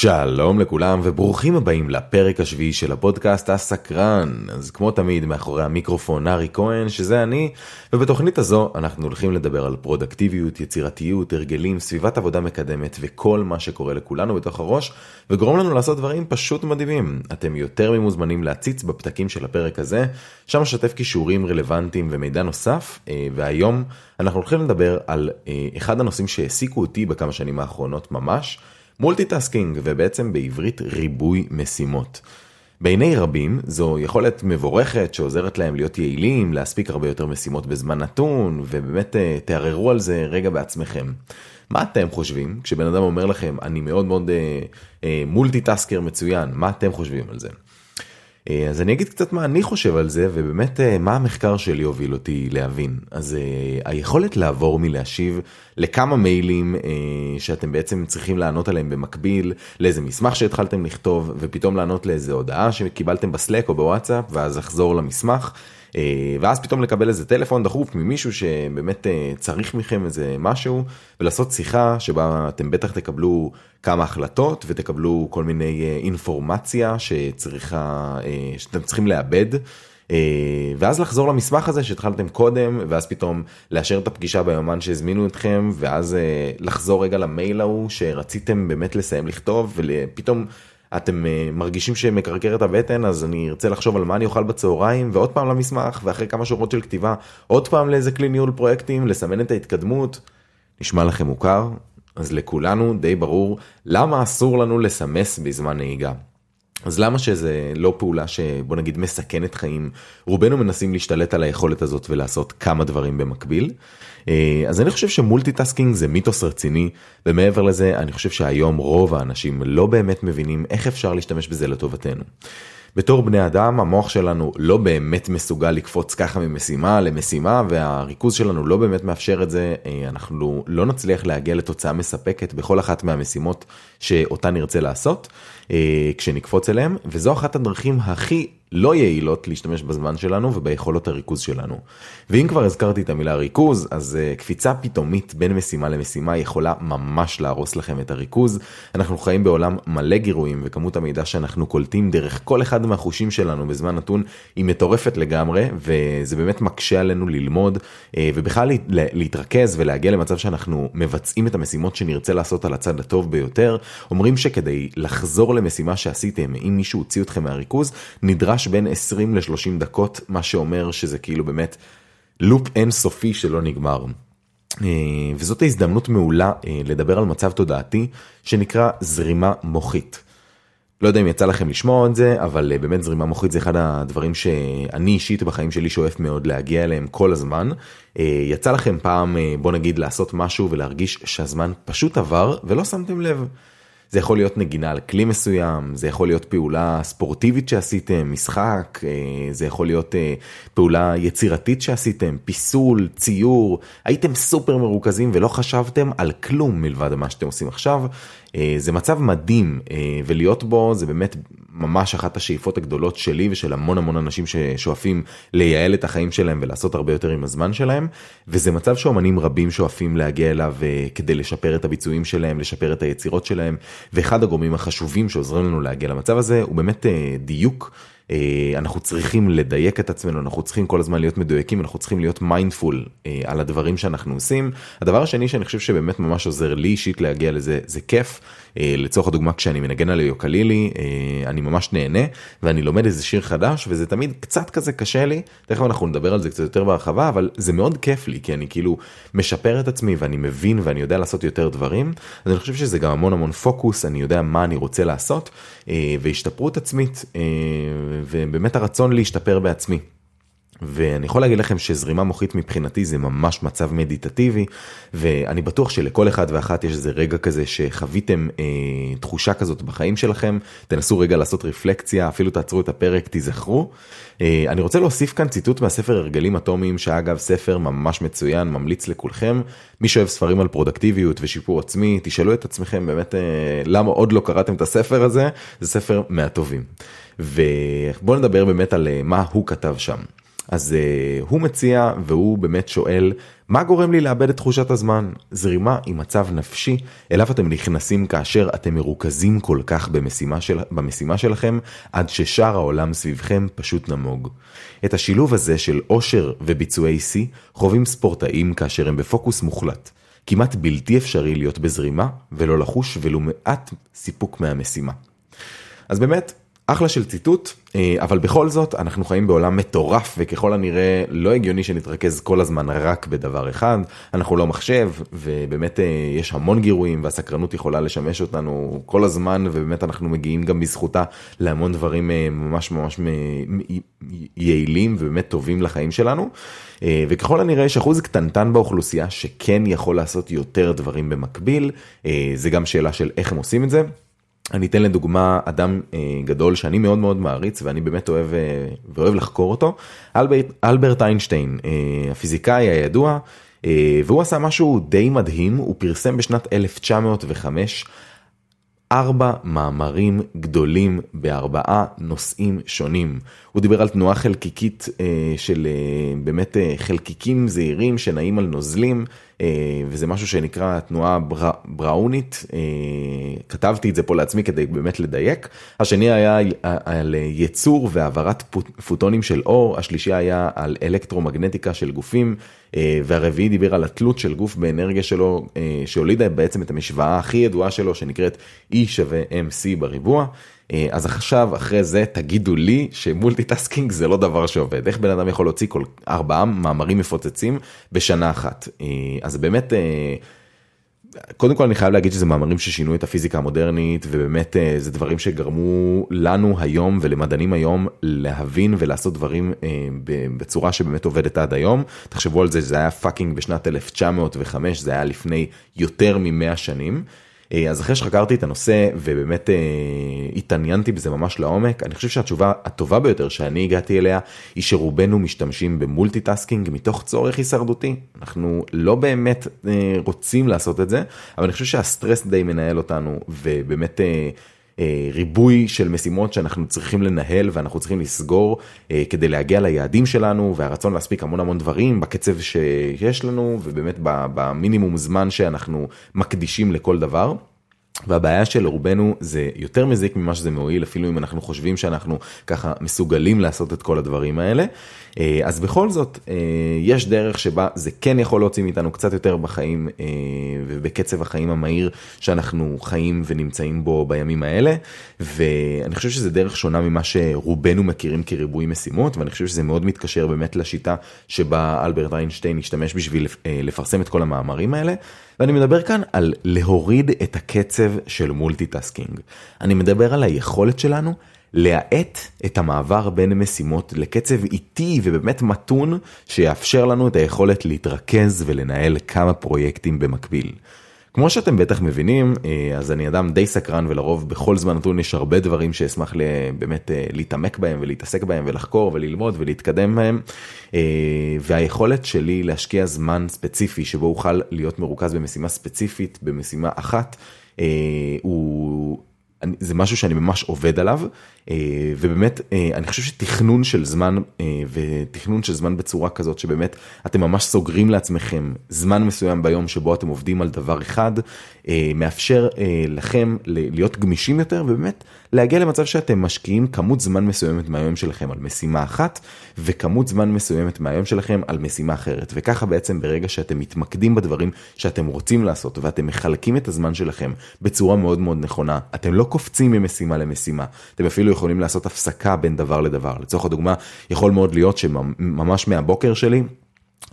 שלום לכולם וברוכים הבאים לפרק השביעי של הפודקאסט הסקרן אז כמו תמיד מאחורי המיקרופון ארי כהן שזה אני ובתוכנית הזו אנחנו הולכים לדבר על פרודקטיביות יצירתיות הרגלים סביבת עבודה מקדמת וכל מה שקורה לכולנו בתוך הראש וגורם לנו לעשות דברים פשוט מדהימים אתם יותר ממוזמנים להציץ בפתקים של הפרק הזה שם אשתף כישורים רלוונטיים ומידע נוסף אה, והיום אנחנו הולכים לדבר על אה, אחד הנושאים שהעסיקו אותי בכמה שנים האחרונות ממש. multitasking ובעצם בעברית ריבוי משימות. בעיני רבים זו יכולת מבורכת שעוזרת להם להיות יעילים, להספיק הרבה יותר משימות בזמן נתון ובאמת אה, תהרהרו על זה רגע בעצמכם. מה אתם חושבים כשבן אדם אומר לכם אני מאוד מאוד אה, אה, multitasker מצוין, מה אתם חושבים על זה? אה, אז אני אגיד קצת מה אני חושב על זה ובאמת אה, מה המחקר שלי הוביל אותי להבין. אז אה, היכולת לעבור מלהשיב לכמה מיילים שאתם בעצם צריכים לענות עליהם במקביל לאיזה מסמך שהתחלתם לכתוב ופתאום לענות לאיזה הודעה שקיבלתם בסלק או בוואטסאפ ואז לחזור למסמך. אה, ואז פתאום לקבל איזה טלפון דחוף ממישהו שבאמת אה, צריך מכם איזה משהו ולעשות שיחה שבה אתם בטח תקבלו כמה החלטות ותקבלו כל מיני אה, אינפורמציה שצריכה שאתם צריכים לאבד. ואז לחזור למסמך הזה שהתחלתם קודם ואז פתאום לאשר את הפגישה ביומן שהזמינו אתכם ואז לחזור רגע למייל ההוא שרציתם באמת לסיים לכתוב ופתאום אתם uh, מרגישים שמקרקר את הבטן אז אני ארצה לחשוב על מה אני אוכל בצהריים ועוד פעם למסמך ואחרי כמה שורות של כתיבה עוד פעם לאיזה כלי ניהול פרויקטים לסמן את ההתקדמות. נשמע לכם מוכר? אז לכולנו די ברור למה אסור לנו לסמס בזמן נהיגה. אז למה שזה לא פעולה שבוא נגיד מסכנת חיים רובנו מנסים להשתלט על היכולת הזאת ולעשות כמה דברים במקביל. אה, אז אני חושב ש multitasking זה מיתוס רציני ומעבר לזה אני חושב שהיום רוב האנשים לא באמת מבינים איך אפשר להשתמש בזה לטובתנו. בתור בני אדם המוח שלנו לא באמת מסוגל לקפוץ ככה ממשימה למשימה והריכוז שלנו לא באמת מאפשר את זה אה, אנחנו לא נצליח להגיע לתוצאה מספקת בכל אחת מהמשימות שאותה נרצה לעשות כשנקפוץ אליהם וזו אחת הדרכים הכי לא יעילות להשתמש בזמן שלנו וביכולות הריכוז שלנו. ואם כבר הזכרתי את המילה ריכוז, אז uh, קפיצה פתאומית בין משימה למשימה יכולה ממש להרוס לכם את הריכוז. אנחנו חיים בעולם מלא גירויים וכמות המידע שאנחנו קולטים דרך כל אחד מהחושים שלנו בזמן נתון היא מטורפת לגמרי וזה באמת מקשה עלינו ללמוד uh, ובכלל להתרכז ולהגיע למצב שאנחנו מבצעים את המשימות שנרצה לעשות על הצד הטוב ביותר. אומרים שכדי לחזור למשימה שעשיתם אם מישהו הוציא אתכם מהריכוז נדרש בין 20 ל-30 דקות, מה שאומר שזה כאילו באמת לופ אינסופי שלא נגמר. אה, וזאת ההזדמנות מעולה אה, לדבר על מצב תודעתי שנקרא זרימה מוחית. לא יודע אם יצא לכם לשמוע את זה, אבל אה, באמת זרימה מוחית זה אחד הדברים שאני אישית בחיים שלי שואף מאוד להגיע אליהם כל הזמן. יצא לכם פעם, בוא נגיד, לעשות משהו ולהרגיש שהזמן פשוט עבר ולא שמתם לב. זה יכול להיות נגינה על כלי מסוים, זה יכול להיות פעולה ספורטיבית שעשיתם, משחק, אה, זה יכול להיות אה, פעולה יצירתית שעשיתם, פיסול, ציור, הייתם סופר מרוכזים ולא חשבתם על כלום מלבד מה שאתם עושים עכשיו. אה, זה מצב מדהים ולהיות בו זה באמת ממש אחת השאיפות הגדולות שלי ושל המון המון אנשים ששואפים לייעל את החיים שלהם ולעשות הרבה יותר עם הזמן שלהם וזה מצב שאומנים רבים שואפים להגיע אליו כדי לשפר את הביצועים שלהם לשפר את היצירות שלהם ואחד הגורמים החשובים שעוזרים לנו להגיע למצב הזה הוא באמת אה, דיוק. אה, אנחנו צריכים לדייק את עצמנו, אנחנו צריכים כל הזמן להיות מדויקים, אנחנו צריכים להיות mindful אה, על הדברים שאנחנו עושים. הדבר השני שאני חושב שבאמת ממש עוזר לי אישית להגיע לזה, זה כיף. אה, לצורך הדוגמה כשאני מנגן על יוקללי אני ממש נהנה ואני לומד איזה שיר חדש וזה תמיד קצת כזה קשה לי, תכף אנחנו נדבר על זה קצת יותר בהרחבה אבל זה מאוד כיף לי כי אני כאילו משפר את עצמי ואני מבין ואני יודע לעשות יותר דברים אז אני חושב שזה גם המון המון פוקוס אני יודע מה אני רוצה לעשות והשתפרות עצמית ובאמת הרצון להשתפר בעצמי. ואני יכול להגיד לכם שזרימה מוחית מבחינתי זה ממש מצב מדיטטיבי ואני בטוח שלכל אחד ואחת יש איזה רגע כזה שחוויתם אה, תחושה כזאת בחיים שלכם תנסו רגע לעשות רפלקציה אפילו תעצרו את הפרק תיזכרו. אה, אני רוצה להוסיף כאן ציטוט מהספר הרגלים אטומיים שאגב ספר ממש מצוין ממליץ לכולכם מי שאוהב ספרים על פרודקטיביות ושיפור עצמי תשאלו את עצמכם באמת אה, למה עוד לא קראתם את הספר הזה זה ספר מהטובים. ובואו נדבר באמת על אה, מה הוא כתב שם. אז uh, הוא מציע והוא באמת שואל מה גורם לי לאבד את תחושת הזמן? זרימה היא מצב נפשי אליו אתם נכנסים כאשר אתם מרוכזים כל כך במשימה, של, במשימה שלכם עד ששאר העולם סביבכם פשוט נמוג. את השילוב הזה של עושר וביצועי שיא חווים ספורטאים כאשר הם בפוקוס מוחלט. כמעט בלתי אפשרי להיות בזרימה ולא לחוש ולו מעט סיפוק מהמשימה. אז באמת, אחלה של ציטוט, אה, אבל בכל זאת אנחנו חיים בעולם מטורף וככל הנראה לא הגיוני שנתרכז כל הזמן רק בדבר אחד, אנחנו לא מחשב ובאמת אה, יש המון גירויים והסקרנות יכולה לשמש אותנו כל הזמן ובאמת אנחנו מגיעים גם בזכותה להמון דברים אה, ממש ממש יעילים ובאמת טובים לחיים שלנו. וככל הנראה יש אחוז קטנטן באוכלוסייה שכן יכול לעשות יותר דברים במקביל, זה גם שאלה של איך הם עושים את זה. אני אתן לדוגמה אדם אה, גדול שאני מאוד מאוד מעריץ ואני באמת אוהב אה, ואוהב לחקור אותו, אלברט, אלברט איינשטיין, אה, הפיזיקאי הידוע, והוא עשה משהו די מדהים, הוא פרסם בשנת 1905 ארבע מאמרים גדולים בארבעה נושאים שונים. הוא דיבר על תנועה חלקיקית של באמת חלקיקים זעירים שנעים על נוזלים. אה, וזה משהו שנקרא תנועה בר... בראונית, אה, כתבתי את זה פה לעצמי כדי באמת לדייק. השני היה על יצור והעברת פוטונים של אור, השלישי היה על אלקטרומגנטיקה של גופים, אה, והרביעי דיבר על התלות של גוף באנרגיה שלו, שהולידה בעצם את המשוואה הכי ידועה שלו שנקראת E שווה MC בריבוע. אה, אז עכשיו אחרי זה תגידו לי ש multitasking זה לא דבר שעובד איך בן אדם יכול להוציא כל ארבעה מאמרים מפוצצים בשנה אחת אה, אז באמת. אה, קודם כל אני חייב להגיד שזה מאמרים ששינו את הפיזיקה המודרנית ובאמת זה דברים שגרמו לנו היום ולמדענים היום להבין ולעשות דברים בצורה שבאמת עובדת עד היום. תחשבו על זה זה היה fucking בשנת 1905 זה היה לפני יותר ממאה שנים. אה, אז אחרי שחקרתי את הנושא ובאמת אה, התעניינתי בזה ממש לעומק, אני חושב שהתשובה הטובה ביותר שאני הגעתי אליה היא שרובנו משתמשים ב multitasking מתוך צורך הישרדותי. אנחנו לא באמת אה, רוצים לעשות את זה, אבל אני חושב שהסטרס די מנהל אותנו ובאמת... ריבוי של משימות שאנחנו צריכים לנהל ואנחנו צריכים לסגור כדי להגיע ליעדים שלנו והרצון להספיק המון המון דברים בקצב שיש לנו ובאמת במינימום זמן שאנחנו מקדישים לכל דבר. והבעיה של רובנו זה יותר מזיק ממה שזה מועיל אפילו אם אנחנו חושבים שאנחנו ככה מסוגלים לעשות את כל הדברים האלה. אה, אז בכל זאת אה, יש דרך שבה זה כן יכול להוציא מאיתנו קצת יותר בחיים אה, ובקצב החיים המהיר שאנחנו חיים ונמצאים בו בימים האלה ואני חושב שזה דרך שונה ממה שרובנו מכירים כריבוי משימות ואני חושב שזה מאוד מתקשר באמת לשיטה שבה אלברט איינשטיין השתמש בשביל לפרסם את כל המאמרים האלה. ואני מדבר כאן על להוריד את הקצב של multitasking. אני מדבר על היכולת שלנו להאט את המעבר בין משימות לקצב איטי ובאמת מתון שיאפשר לנו את היכולת להתרכז ולנהל כמה פרויקטים במקביל. כמו שאתם בטח מבינים, אה, אז אני אדם די סקרן ולרוב בכל זמן נתון יש הרבה דברים שאשמח באמת אה, להתעמק בהם ולהתעסק בהם ולחקור וללמוד ולהתקדם בהם. אה, והיכולת שלי להשקיע זמן ספציפי שבו אוכל להיות מרוכז במשימה ספציפית, במשימה אחת, הוא... זה משהו שאני ממש עובד עליו אה, ובאמת אה, אני חושב שתכנון של זמן אה, ותכנון של זמן בצורה כזאת שבאמת אתם ממש סוגרים לעצמכם זמן מסוים ביום שבו אתם עובדים על דבר אחד מאפשר לכם להיות גמישים יותר ובאמת להגיע למצב שאתם משקיעים כמות זמן מסוימת מהיום שלכם על משימה אחת וכמות זמן מסוימת מהיום שלכם על משימה אחרת. וככה בעצם ברגע שאתם מתמקדים בדברים שאתם רוצים לעשות ואתם מחלקים את הזמן שלכם בצורה מאוד מאוד נכונה אתם לא קופצים ממשימה למשימה אתם אפילו יכולים לעשות הפסקה בין דבר לדבר. לצורך הדוגמה, יכול מאוד להיות שממש מהבוקר שלי,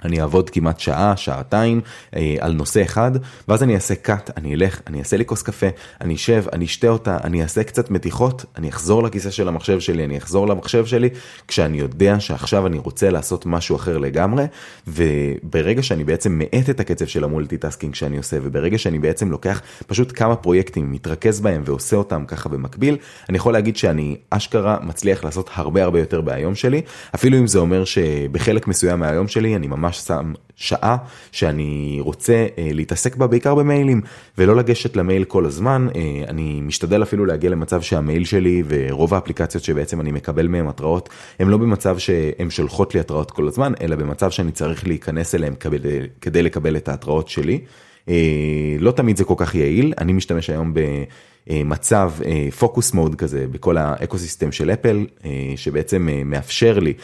אני אעבוד כמעט שעה, שעתיים אה, על נושא אחד, ואז אני אעשה cut, אני אלך, אני אעשה לי כוס קפה, אני אשב, אני אשתה אותה, אני אעשה קצת מתיחות, אני אחזור לכיסא של המחשב שלי, אני אחזור למחשב שלי, כשאני יודע שעכשיו אני רוצה לעשות משהו אחר לגמרי, וברגע שאני בעצם מאט את הקצב של ה multitasking שאני עושה, וברגע שאני בעצם לוקח פשוט כמה פרויקטים, מתרכז בהם ועושה אותם ככה במקביל, אני יכול להגיד שאני אשכרה מצליח לעשות הרבה הרבה יותר מהיום שלי, אפילו אם זה אומר שבחלק מסוים מהיום שלי אני ממש שם שעה שאני רוצה אה, להתעסק בה בעיקר במיילים ולא לגשת למייל כל הזמן, אה, אני משתדל אפילו להגיע למצב שהמייל שלי ורוב האפליקציות שבעצם אני מקבל מהם התראות, הם לא במצב שהן שולחות לי התראות כל הזמן, אלא במצב שאני צריך להיכנס אליהם כדי, כדי לקבל את ההתראות שלי. אה, לא תמיד זה כל כך יעיל, אני משתמש היום במצב focus mode כזה בכל ה ecosystem של אפל, שבעצם מאפשר לי אה,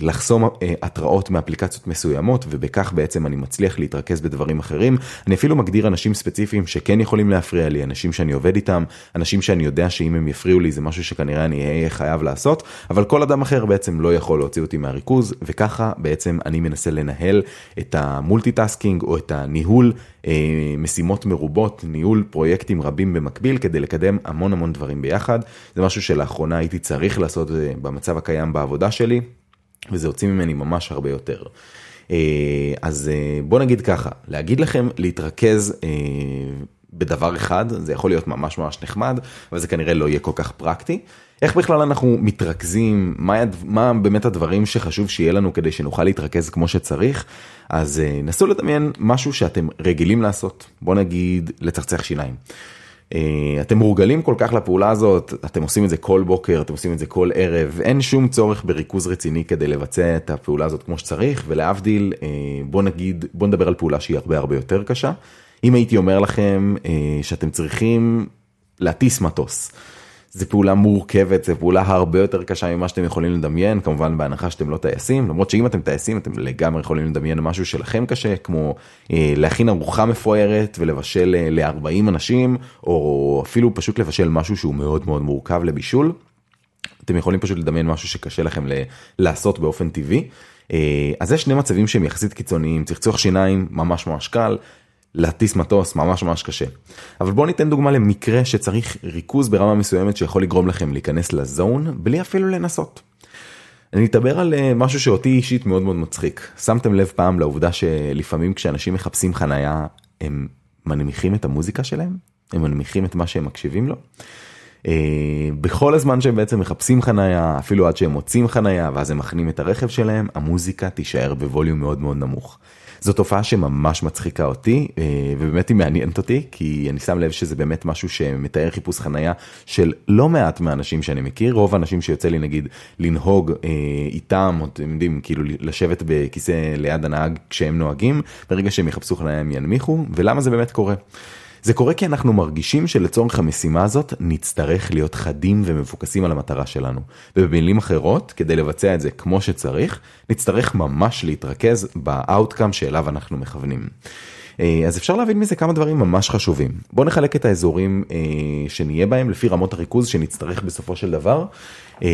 לחסום אה, התראות מאפליקציות מסוימות ובכך בעצם אני מצליח להתרכז בדברים אחרים. אני אפילו מגדיר אנשים ספציפיים שכן יכולים להפריע לי, אנשים שאני עובד איתם, אנשים שאני יודע שאם הם יפריעו לי זה משהו שכנראה אני אהיה חייב לעשות, אבל כל אדם אחר בעצם לא יכול להוציא אותי מהריכוז וככה בעצם אני מנסה לנהל את ה multitasking או את הניהול אה, משימות מרובות, ניהול פרויקטים רבים במקביל כדי לקדם המון המון דברים ביחד. זה משהו שלאחרונה הייתי צריך לעשות במצב הקיים בעבודה שלי. וזה הוציא ממני ממש הרבה יותר. אה, אז אה, בוא נגיד ככה, להגיד לכם להתרכז אה, בדבר אחד, זה יכול להיות ממש ממש נחמד, אבל זה כנראה לא יהיה כל כך פרקטי. איך בכלל אנחנו מתרכזים, מה, מה באמת הדברים שחשוב שיהיה לנו כדי שנוכל להתרכז כמו שצריך, אז נסו לדמיין משהו שאתם רגילים לעשות, בוא נגיד לצחצח שיניים. אה, אתם מורגלים כל כך לפעולה הזאת, אתם עושים את זה כל בוקר, אתם עושים את זה כל ערב, אין שום צורך בריכוז רציני כדי לבצע את הפעולה הזאת כמו שצריך, ולהבדיל, אה, בוא נגיד, בוא נדבר על פעולה שהיא הרבה הרבה יותר קשה. אם הייתי אומר לכם אה, שאתם צריכים להטיס מטוס. זו פעולה מורכבת, זו פעולה הרבה יותר קשה ממה שאתם יכולים לדמיין, כמובן בהנחה שאתם לא טייסים, למרות שאם אתם טייסים אתם לגמרי יכולים לדמיין משהו שלכם קשה, כמו אה, להכין ארוחה מפוארת ולבשל אה, ל-40 אנשים, או אפילו פשוט לבשל משהו שהוא מאוד מאוד מורכב לבישול. אתם יכולים פשוט לדמיין משהו שקשה לכם ל- לעשות באופן טבעי. אה, אז יש שני מצבים שהם יחסית קיצוניים, צחצוח שיניים ממש ממש קל, להטיס מטוס ממש ממש קשה. אבל בואו ניתן דוגמה למקרה שצריך ריכוז ברמה מסוימת שיכול לגרום לכם להיכנס לזון בלי אפילו לנסות. אני אדבר על אה, משהו שאותי אישית מאוד מאוד מצחיק. שמתם לב פעם לעובדה שלפעמים כשאנשים מחפשים חנייה הם מנמיכים את המוזיקה שלהם? הם מנמיכים את מה שהם מקשיבים לו? Uh, בכל הזמן שהם בעצם מחפשים חנייה, אפילו עד שהם מוצאים חנייה ואז הם מכנים את הרכב שלהם, המוזיקה תישאר בווליום מאוד מאוד נמוך. זו תופעה שממש מצחיקה אותי אה, ובאמת היא מעניינת אותי כי אני שם לב שזה באמת משהו שמתאר חיפוש חנייה של לא מעט מהאנשים שאני מכיר רוב האנשים שיוצא לי נגיד לנהוג אה, איתם או אתם יודעים כאילו לשבת בכיסא ליד הנהג כשהם נוהגים ברגע שהם יחפשו חנייה הם ינמיכו ולמה זה באמת קורה. זה קורה כי אנחנו מרגישים שלצורך המשימה הזאת נצטרך להיות חדים ומפוקסים על המטרה שלנו. ובמילים אחרות, כדי לבצע את זה כמו שצריך, נצטרך ממש להתרכז באאוטקאם שאליו אנחנו מכוונים. אה, אז אפשר להבין מזה כמה דברים ממש חשובים. בואו נחלק את האזורים אה, שנהיה בהם לפי רמות הריכוז שנצטרך בסופו של דבר, אה,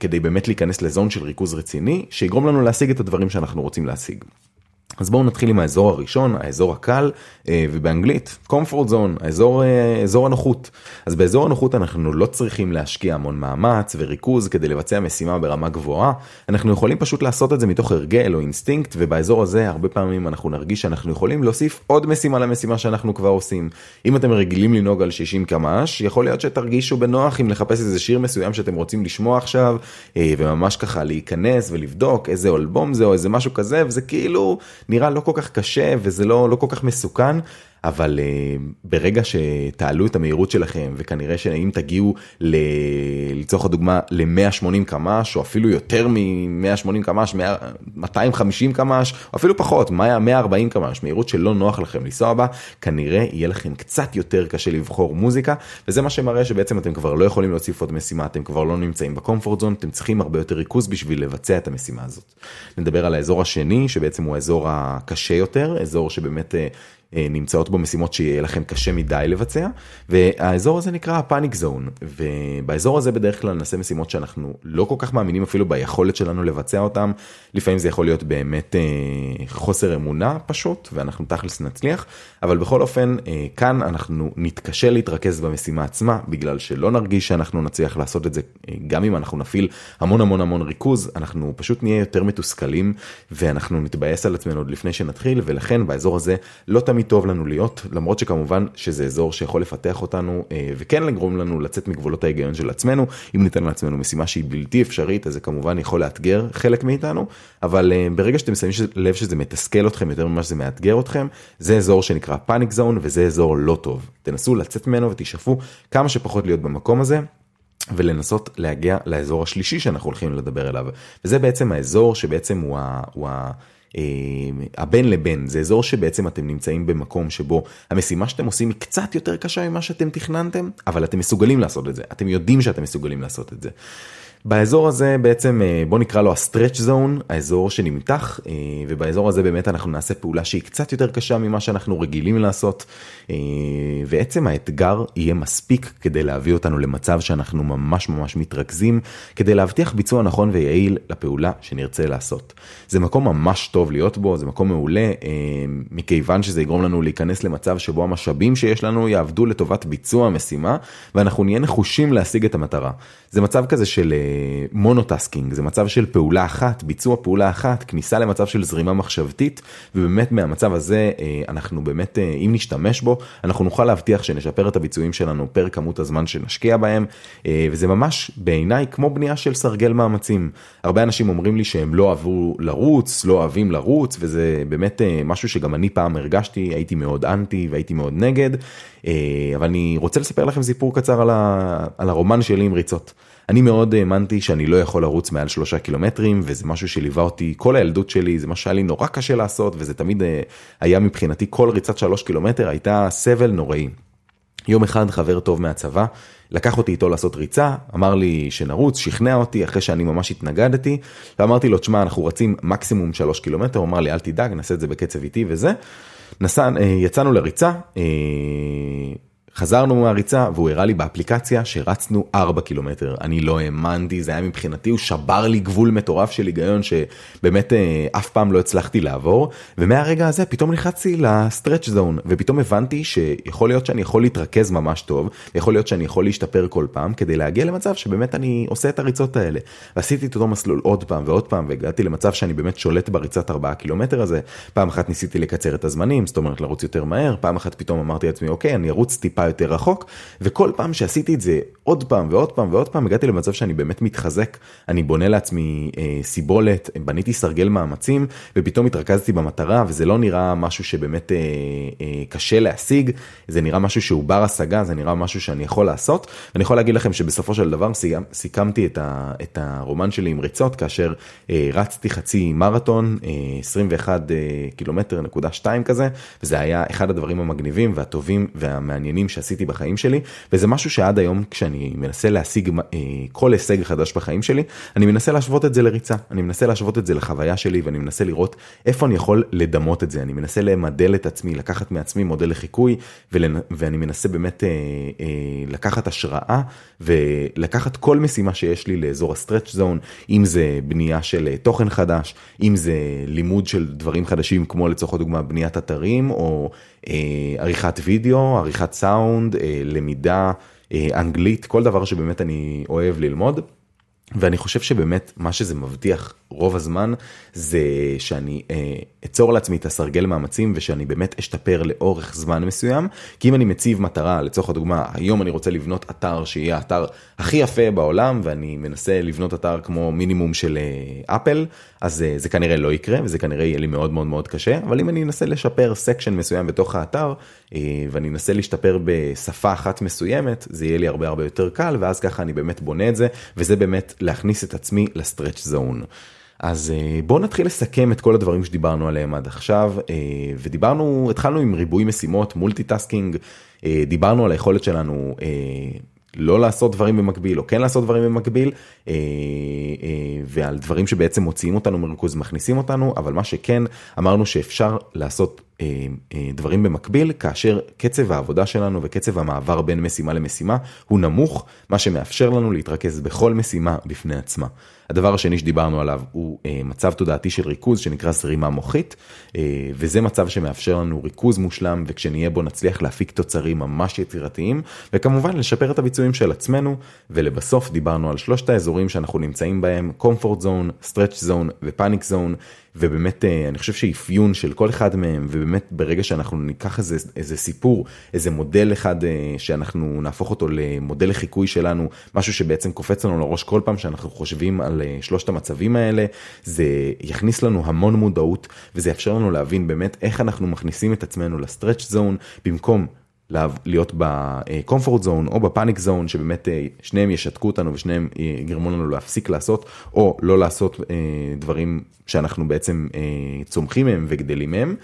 כדי באמת להיכנס לזון של ריכוז רציני, שיגרום לנו להשיג את הדברים שאנחנו רוצים להשיג. אז בואו נתחיל עם האזור הראשון, האזור הקל, אה, ובאנגלית, comfort zone, האזור, אה, אזור הנוחות. אז באזור הנוחות אנחנו לא צריכים להשקיע המון מאמץ וריכוז כדי לבצע משימה ברמה גבוהה, אנחנו יכולים פשוט לעשות את זה מתוך הרגל או אינסטינקט, ובאזור הזה הרבה פעמים אנחנו נרגיש שאנחנו יכולים להוסיף עוד משימה למשימה שאנחנו כבר עושים. אם אתם רגילים לנהוג על 60 קמ"ש, יכול להיות שתרגישו בנוח אם לחפש איזה שיר מסוים שאתם רוצים לשמוע עכשיו, אה, וממש ככה להיכנס ולבדוק איזה אלבום זה או איזה משהו כזה, וזה כאילו... נראה לא כל כך קשה וזה לא, לא כל כך מסוכן, אבל uh, ברגע שתעלו את המהירות שלכם וכנראה שאם תגיעו ל... לצורך הדוגמה ל-180 קמ"ש או אפילו יותר מ-180 קמ"ש, 250 קמ"ש או אפילו פחות, 140 קמ"ש, מהירות שלא נוח לכם לנסוע בה, כנראה יהיה לכם קצת יותר קשה לבחור מוזיקה וזה מה שמראה שבעצם אתם כבר לא יכולים להוסיף עוד משימה, אתם כבר לא נמצאים בקומפורט זון, אתם צריכים הרבה יותר ריכוז בשביל לבצע את המשימה הזאת. נדבר על האזור השני שבעצם הוא האזור הקשה יותר, אזור שבאמת אה, אה, נמצאות בו משימות שיהיה לכם קשה מדי לבצע והאזור הזה נקרא פאניק זון ובאזור הזה בדרך כלל נעשה משימות שאנחנו לא כל כך מאמינים אפילו ביכולת שלנו לבצע אותם לפעמים זה יכול להיות באמת אה, חוסר אמונה פשוט ואנחנו תכלס נצליח אבל בכל אופן אה, כאן אנחנו נתקשה להתרכז במשימה עצמה בגלל שלא נרגיש שאנחנו נצליח לעשות את זה גם אם אנחנו נפעיל המון המון המון ריכוז אנחנו פשוט נהיה יותר מתוסכלים ואנחנו נתבאס על עצמנו עוד לפני שנתחיל ולכן באזור הזה לא תמיד. תמיד טוב לנו להיות, למרות שכמובן שזה אזור שיכול לפתח אותנו וכן לגרום לנו לצאת מגבולות ההיגיון של עצמנו, אם ניתן לעצמנו משימה שהיא בלתי אפשרית אז זה כמובן יכול לאתגר חלק מאיתנו, אבל ברגע שאתם שמים לב שזה מתסכל אתכם יותר ממה שזה מאתגר אתכם, זה אזור שנקרא פאניק זון וזה אזור לא טוב. תנסו לצאת ממנו ותשאפו כמה שפחות להיות במקום הזה. ולנסות להגיע לאזור השלישי שאנחנו הולכים לדבר עליו וזה בעצם האזור שבעצם הוא, ה, הוא ה, אה, הבין לבין זה אזור שבעצם אתם נמצאים במקום שבו המשימה שאתם עושים היא קצת יותר קשה ממה שאתם תכננתם אבל אתם מסוגלים לעשות את זה אתם יודעים שאתם מסוגלים לעשות את זה. באזור הזה בעצם אה, בוא נקרא לו הסטרץ' זון, האזור שנמתח, אה, ובאזור הזה באמת אנחנו נעשה פעולה שהיא קצת יותר קשה ממה שאנחנו רגילים לעשות, אה, ועצם האתגר יהיה מספיק כדי להביא אותנו למצב שאנחנו ממש ממש מתרכזים, כדי להבטיח ביצוע נכון ויעיל לפעולה שנרצה לעשות. זה מקום ממש טוב להיות בו, זה מקום מעולה, מכיוון שזה יגרום לנו להיכנס למצב שבו המשאבים שיש לנו יעבדו לטובת ביצוע המשימה, ואנחנו נהיה נחושים להשיג את המטרה. זה מצב כזה של monotasking, זה מצב של פעולה אחת, ביצוע פעולה אחת, כניסה למצב של זרימה מחשבתית, ובאמת מהמצב הזה אה, אנחנו באמת, אה, אם נשתמש בו, אנחנו נוכל להבטיח שנשפר את הביצועים שלנו פר כמות הזמן שנשקיע בהם, אה, וזה ממש בעיניי כמו בנייה של סרגל מאמצים. הרבה אנשים אומרים לי שהם לא אהבו לרוץ, לא אוהבים לרוץ, וזה באמת משהו שגם אני פעם הרגשתי, הייתי מאוד אנטי והייתי מאוד נגד, אבל אני רוצה לספר לכם סיפור קצר על, ה... על הרומן שלי עם ריצות. אני מאוד האמנתי שאני לא יכול לרוץ מעל שלושה קילומטרים וזה משהו שליווה אותי כל הילדות שלי זה מה שהיה לי נורא קשה לעשות וזה תמיד אה, היה מבחינתי כל ריצת שלוש קילומטר הייתה סבל נוראי. יום אחד חבר טוב מהצבא לקח אותי איתו לעשות ריצה אמר לי שנרוץ שכנע אותי אחרי שאני ממש התנגדתי ואמרתי לו תשמע אנחנו רצים מקסימום שלוש קילומטר הוא אמר לי אל תדאג נעשה את זה בקצב איטי וזה. נסע, אה, יצאנו לריצה אה, חזרנו מהריצה והוא הראה לי באפליקציה שרצנו 4 קילומטר. אני לא האמנתי, זה היה מבחינתי, הוא שבר לי גבול מטורף של היגיון שבאמת אה, אף פעם לא הצלחתי לעבור. ומהרגע הזה פתאום נכנסתי לסטרץ' זון ופתאום הבנתי שיכול להיות שאני יכול להתרכז ממש טוב, יכול להיות שאני יכול להשתפר כל פעם כדי להגיע למצב שבאמת אני עושה את הריצות האלה. ועשיתי את אותו מסלול עוד פעם ועוד פעם והגעתי למצב שאני באמת שולט בריצת 4 קילומטר הזה. פעם אחת ניסיתי לקצר את הזמנים, זאת אומרת לרוץ יותר מהר, פעם אחת פתאום אמרתי לעצמי אוקיי אני ארוץ טיפה יותר רחוק וכל פעם שעשיתי את זה עוד פעם ועוד פעם ועוד פעם הגעתי למצב שאני באמת מתחזק אני בונה לעצמי אה, סיבולת בניתי סרגל מאמצים ופתאום התרכזתי במטרה וזה לא נראה משהו שבאמת אה, אה, קשה להשיג זה נראה משהו שהוא בר השגה זה נראה משהו שאני יכול לעשות ואני יכול להגיד לכם שבסופו של דבר סיכמתי את, ה, את הרומן שלי עם ריצות כאשר אה, רצתי חצי מרתון אה, 21 אה, קילומטר נקודה 2 כזה וזה היה אחד הדברים המגניבים והטובים והמעניינים. שעשיתי בחיים שלי וזה משהו שעד היום כשאני מנסה להשיג אה, כל הישג חדש בחיים שלי אני מנסה להשוות את זה לריצה. אני מנסה להשוות את זה לחוויה שלי ואני מנסה לראות איפה אני יכול לדמות את זה. אני מנסה למדל את עצמי לקחת מעצמי מודל לחיקוי ולנ... ואני מנסה באמת אה, אה, לקחת השראה ולקחת כל משימה שיש לי לאזור הסטרץ' זון אם זה בנייה של אה, תוכן חדש אם זה לימוד של דברים חדשים כמו לצורך הדוגמה בניית אתרים או עריכת וידאו עריכת. סאונד, אה, למידה, אה, אנגלית, כל דבר שבאמת אני אוהב ללמוד. ואני חושב שבאמת מה שזה מבטיח רוב הזמן זה שאני אה, אצור לעצמי את הסרגל מאמצים ושאני באמת אשתפר לאורך זמן מסוים כי אם אני מציב מטרה לצורך הדוגמה היום אני רוצה לבנות אתר שיהיה האתר הכי יפה בעולם ואני מנסה לבנות אתר כמו מינימום של אה, אפל אז אה, זה כנראה לא יקרה וזה כנראה יהיה לי מאוד מאוד מאוד קשה אבל אם אני אנסה לשפר section מסוים בתוך האתר אה, ואני אנסה להשתפר בשפה אחת מסוימת זה יהיה לי הרבה הרבה יותר קל ואז ככה אני באמת בונה את זה וזה באמת להכניס את עצמי ל stretch zone. אז אה, בואו נתחיל לסכם את כל הדברים שדיברנו עליהם עד עכשיו אה, ודיברנו התחלנו עם ריבוי משימות multitasking אה, דיברנו על היכולת שלנו לא לעשות דברים במקביל או כן לעשות דברים במקביל ועל דברים שבעצם מוציאים אותנו מריכוז מכניסים אותנו אבל מה שכן אמרנו שאפשר לעשות דברים במקביל כאשר קצב העבודה שלנו וקצב המעבר בין משימה למשימה הוא נמוך מה שמאפשר לנו להתרכז בכל משימה בפני עצמה. הדבר השני שדיברנו עליו הוא אה, מצב תודעתי של ריכוז שנקרא זרימה מוחית אה, וזה מצב שמאפשר לנו ריכוז מושלם וכשנהיה בו נצליח להפיק תוצרים ממש יצירתיים וכמובן לשפר את הביצועים של עצמנו ולבסוף דיברנו על שלושת האזורים שאנחנו נמצאים בהם comfort zone, stretch zone ופאניק zone ובאמת אני חושב שאפיון של כל אחד מהם ובאמת ברגע שאנחנו ניקח איזה, איזה סיפור איזה מודל אחד שאנחנו נהפוך אותו למודל לחיקוי שלנו משהו שבעצם קופץ לנו לראש כל פעם שאנחנו חושבים על שלושת המצבים האלה זה יכניס לנו המון מודעות וזה יאפשר לנו להבין באמת איך אנחנו מכניסים את עצמנו לסטרץ' זון במקום להיות בקומפורט זון או בפאניק זון שבאמת אה, שניהם ישתקו אותנו ושניהם יגרמו לנו להפסיק לעשות או לא לעשות אה, דברים שאנחנו בעצם אה, צומחים מהם וגדלים מהם.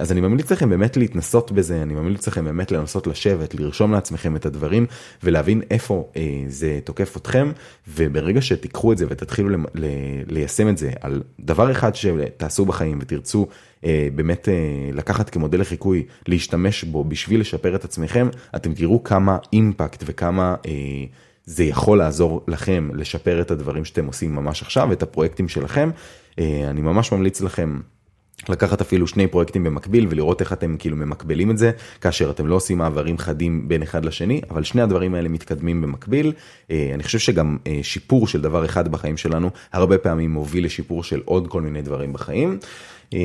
אז אני ממליץ לכם באמת להתנסות בזה, אני ממליץ לכם באמת לנסות לשבת, לרשום לעצמכם את הדברים ולהבין איפה זה תוקף אתכם, וברגע שתיקחו את זה ותתחילו ליישם את זה על דבר אחד שתעשו בחיים ותרצו באמת לקחת כמודל לחיקוי, להשתמש בו בשביל לשפר את עצמכם, אתם תראו כמה אימפקט וכמה... זה יכול לעזור לכם לשפר את הדברים שאתם עושים ממש עכשיו, את הפרויקטים שלכם. אני ממש ממליץ לכם לקחת אפילו שני פרויקטים במקביל ולראות איך אתם כאילו ממקבלים את זה כאשר אתם לא עושים מעברים חדים בין אחד לשני אבל שני הדברים האלה מתקדמים במקביל. אני חושב שגם שיפור של דבר אחד בחיים שלנו הרבה פעמים מוביל לשיפור של עוד כל מיני דברים בחיים. אה,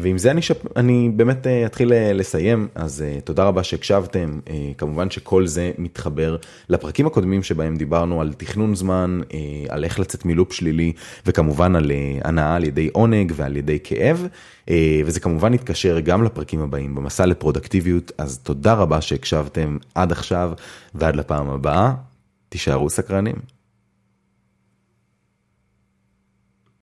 ועם זה אני, שפ... אני באמת אה, אתחיל אה, לסיים, אז תודה רבה שהקשבתם, כמובן שכל זה מתחבר לפרקים הקודמים שבהם דיברנו על תכנון זמן, על איך לצאת מלופ שלילי, וכמובן על הנאה על ידי עונג ועל ידי כאב, וזה כמובן יתקשר גם לפרקים הבאים במסע לפרודקטיביות, אז תודה רבה שהקשבתם עד עכשיו ועד לפעם הבאה, תישארו סקרנים.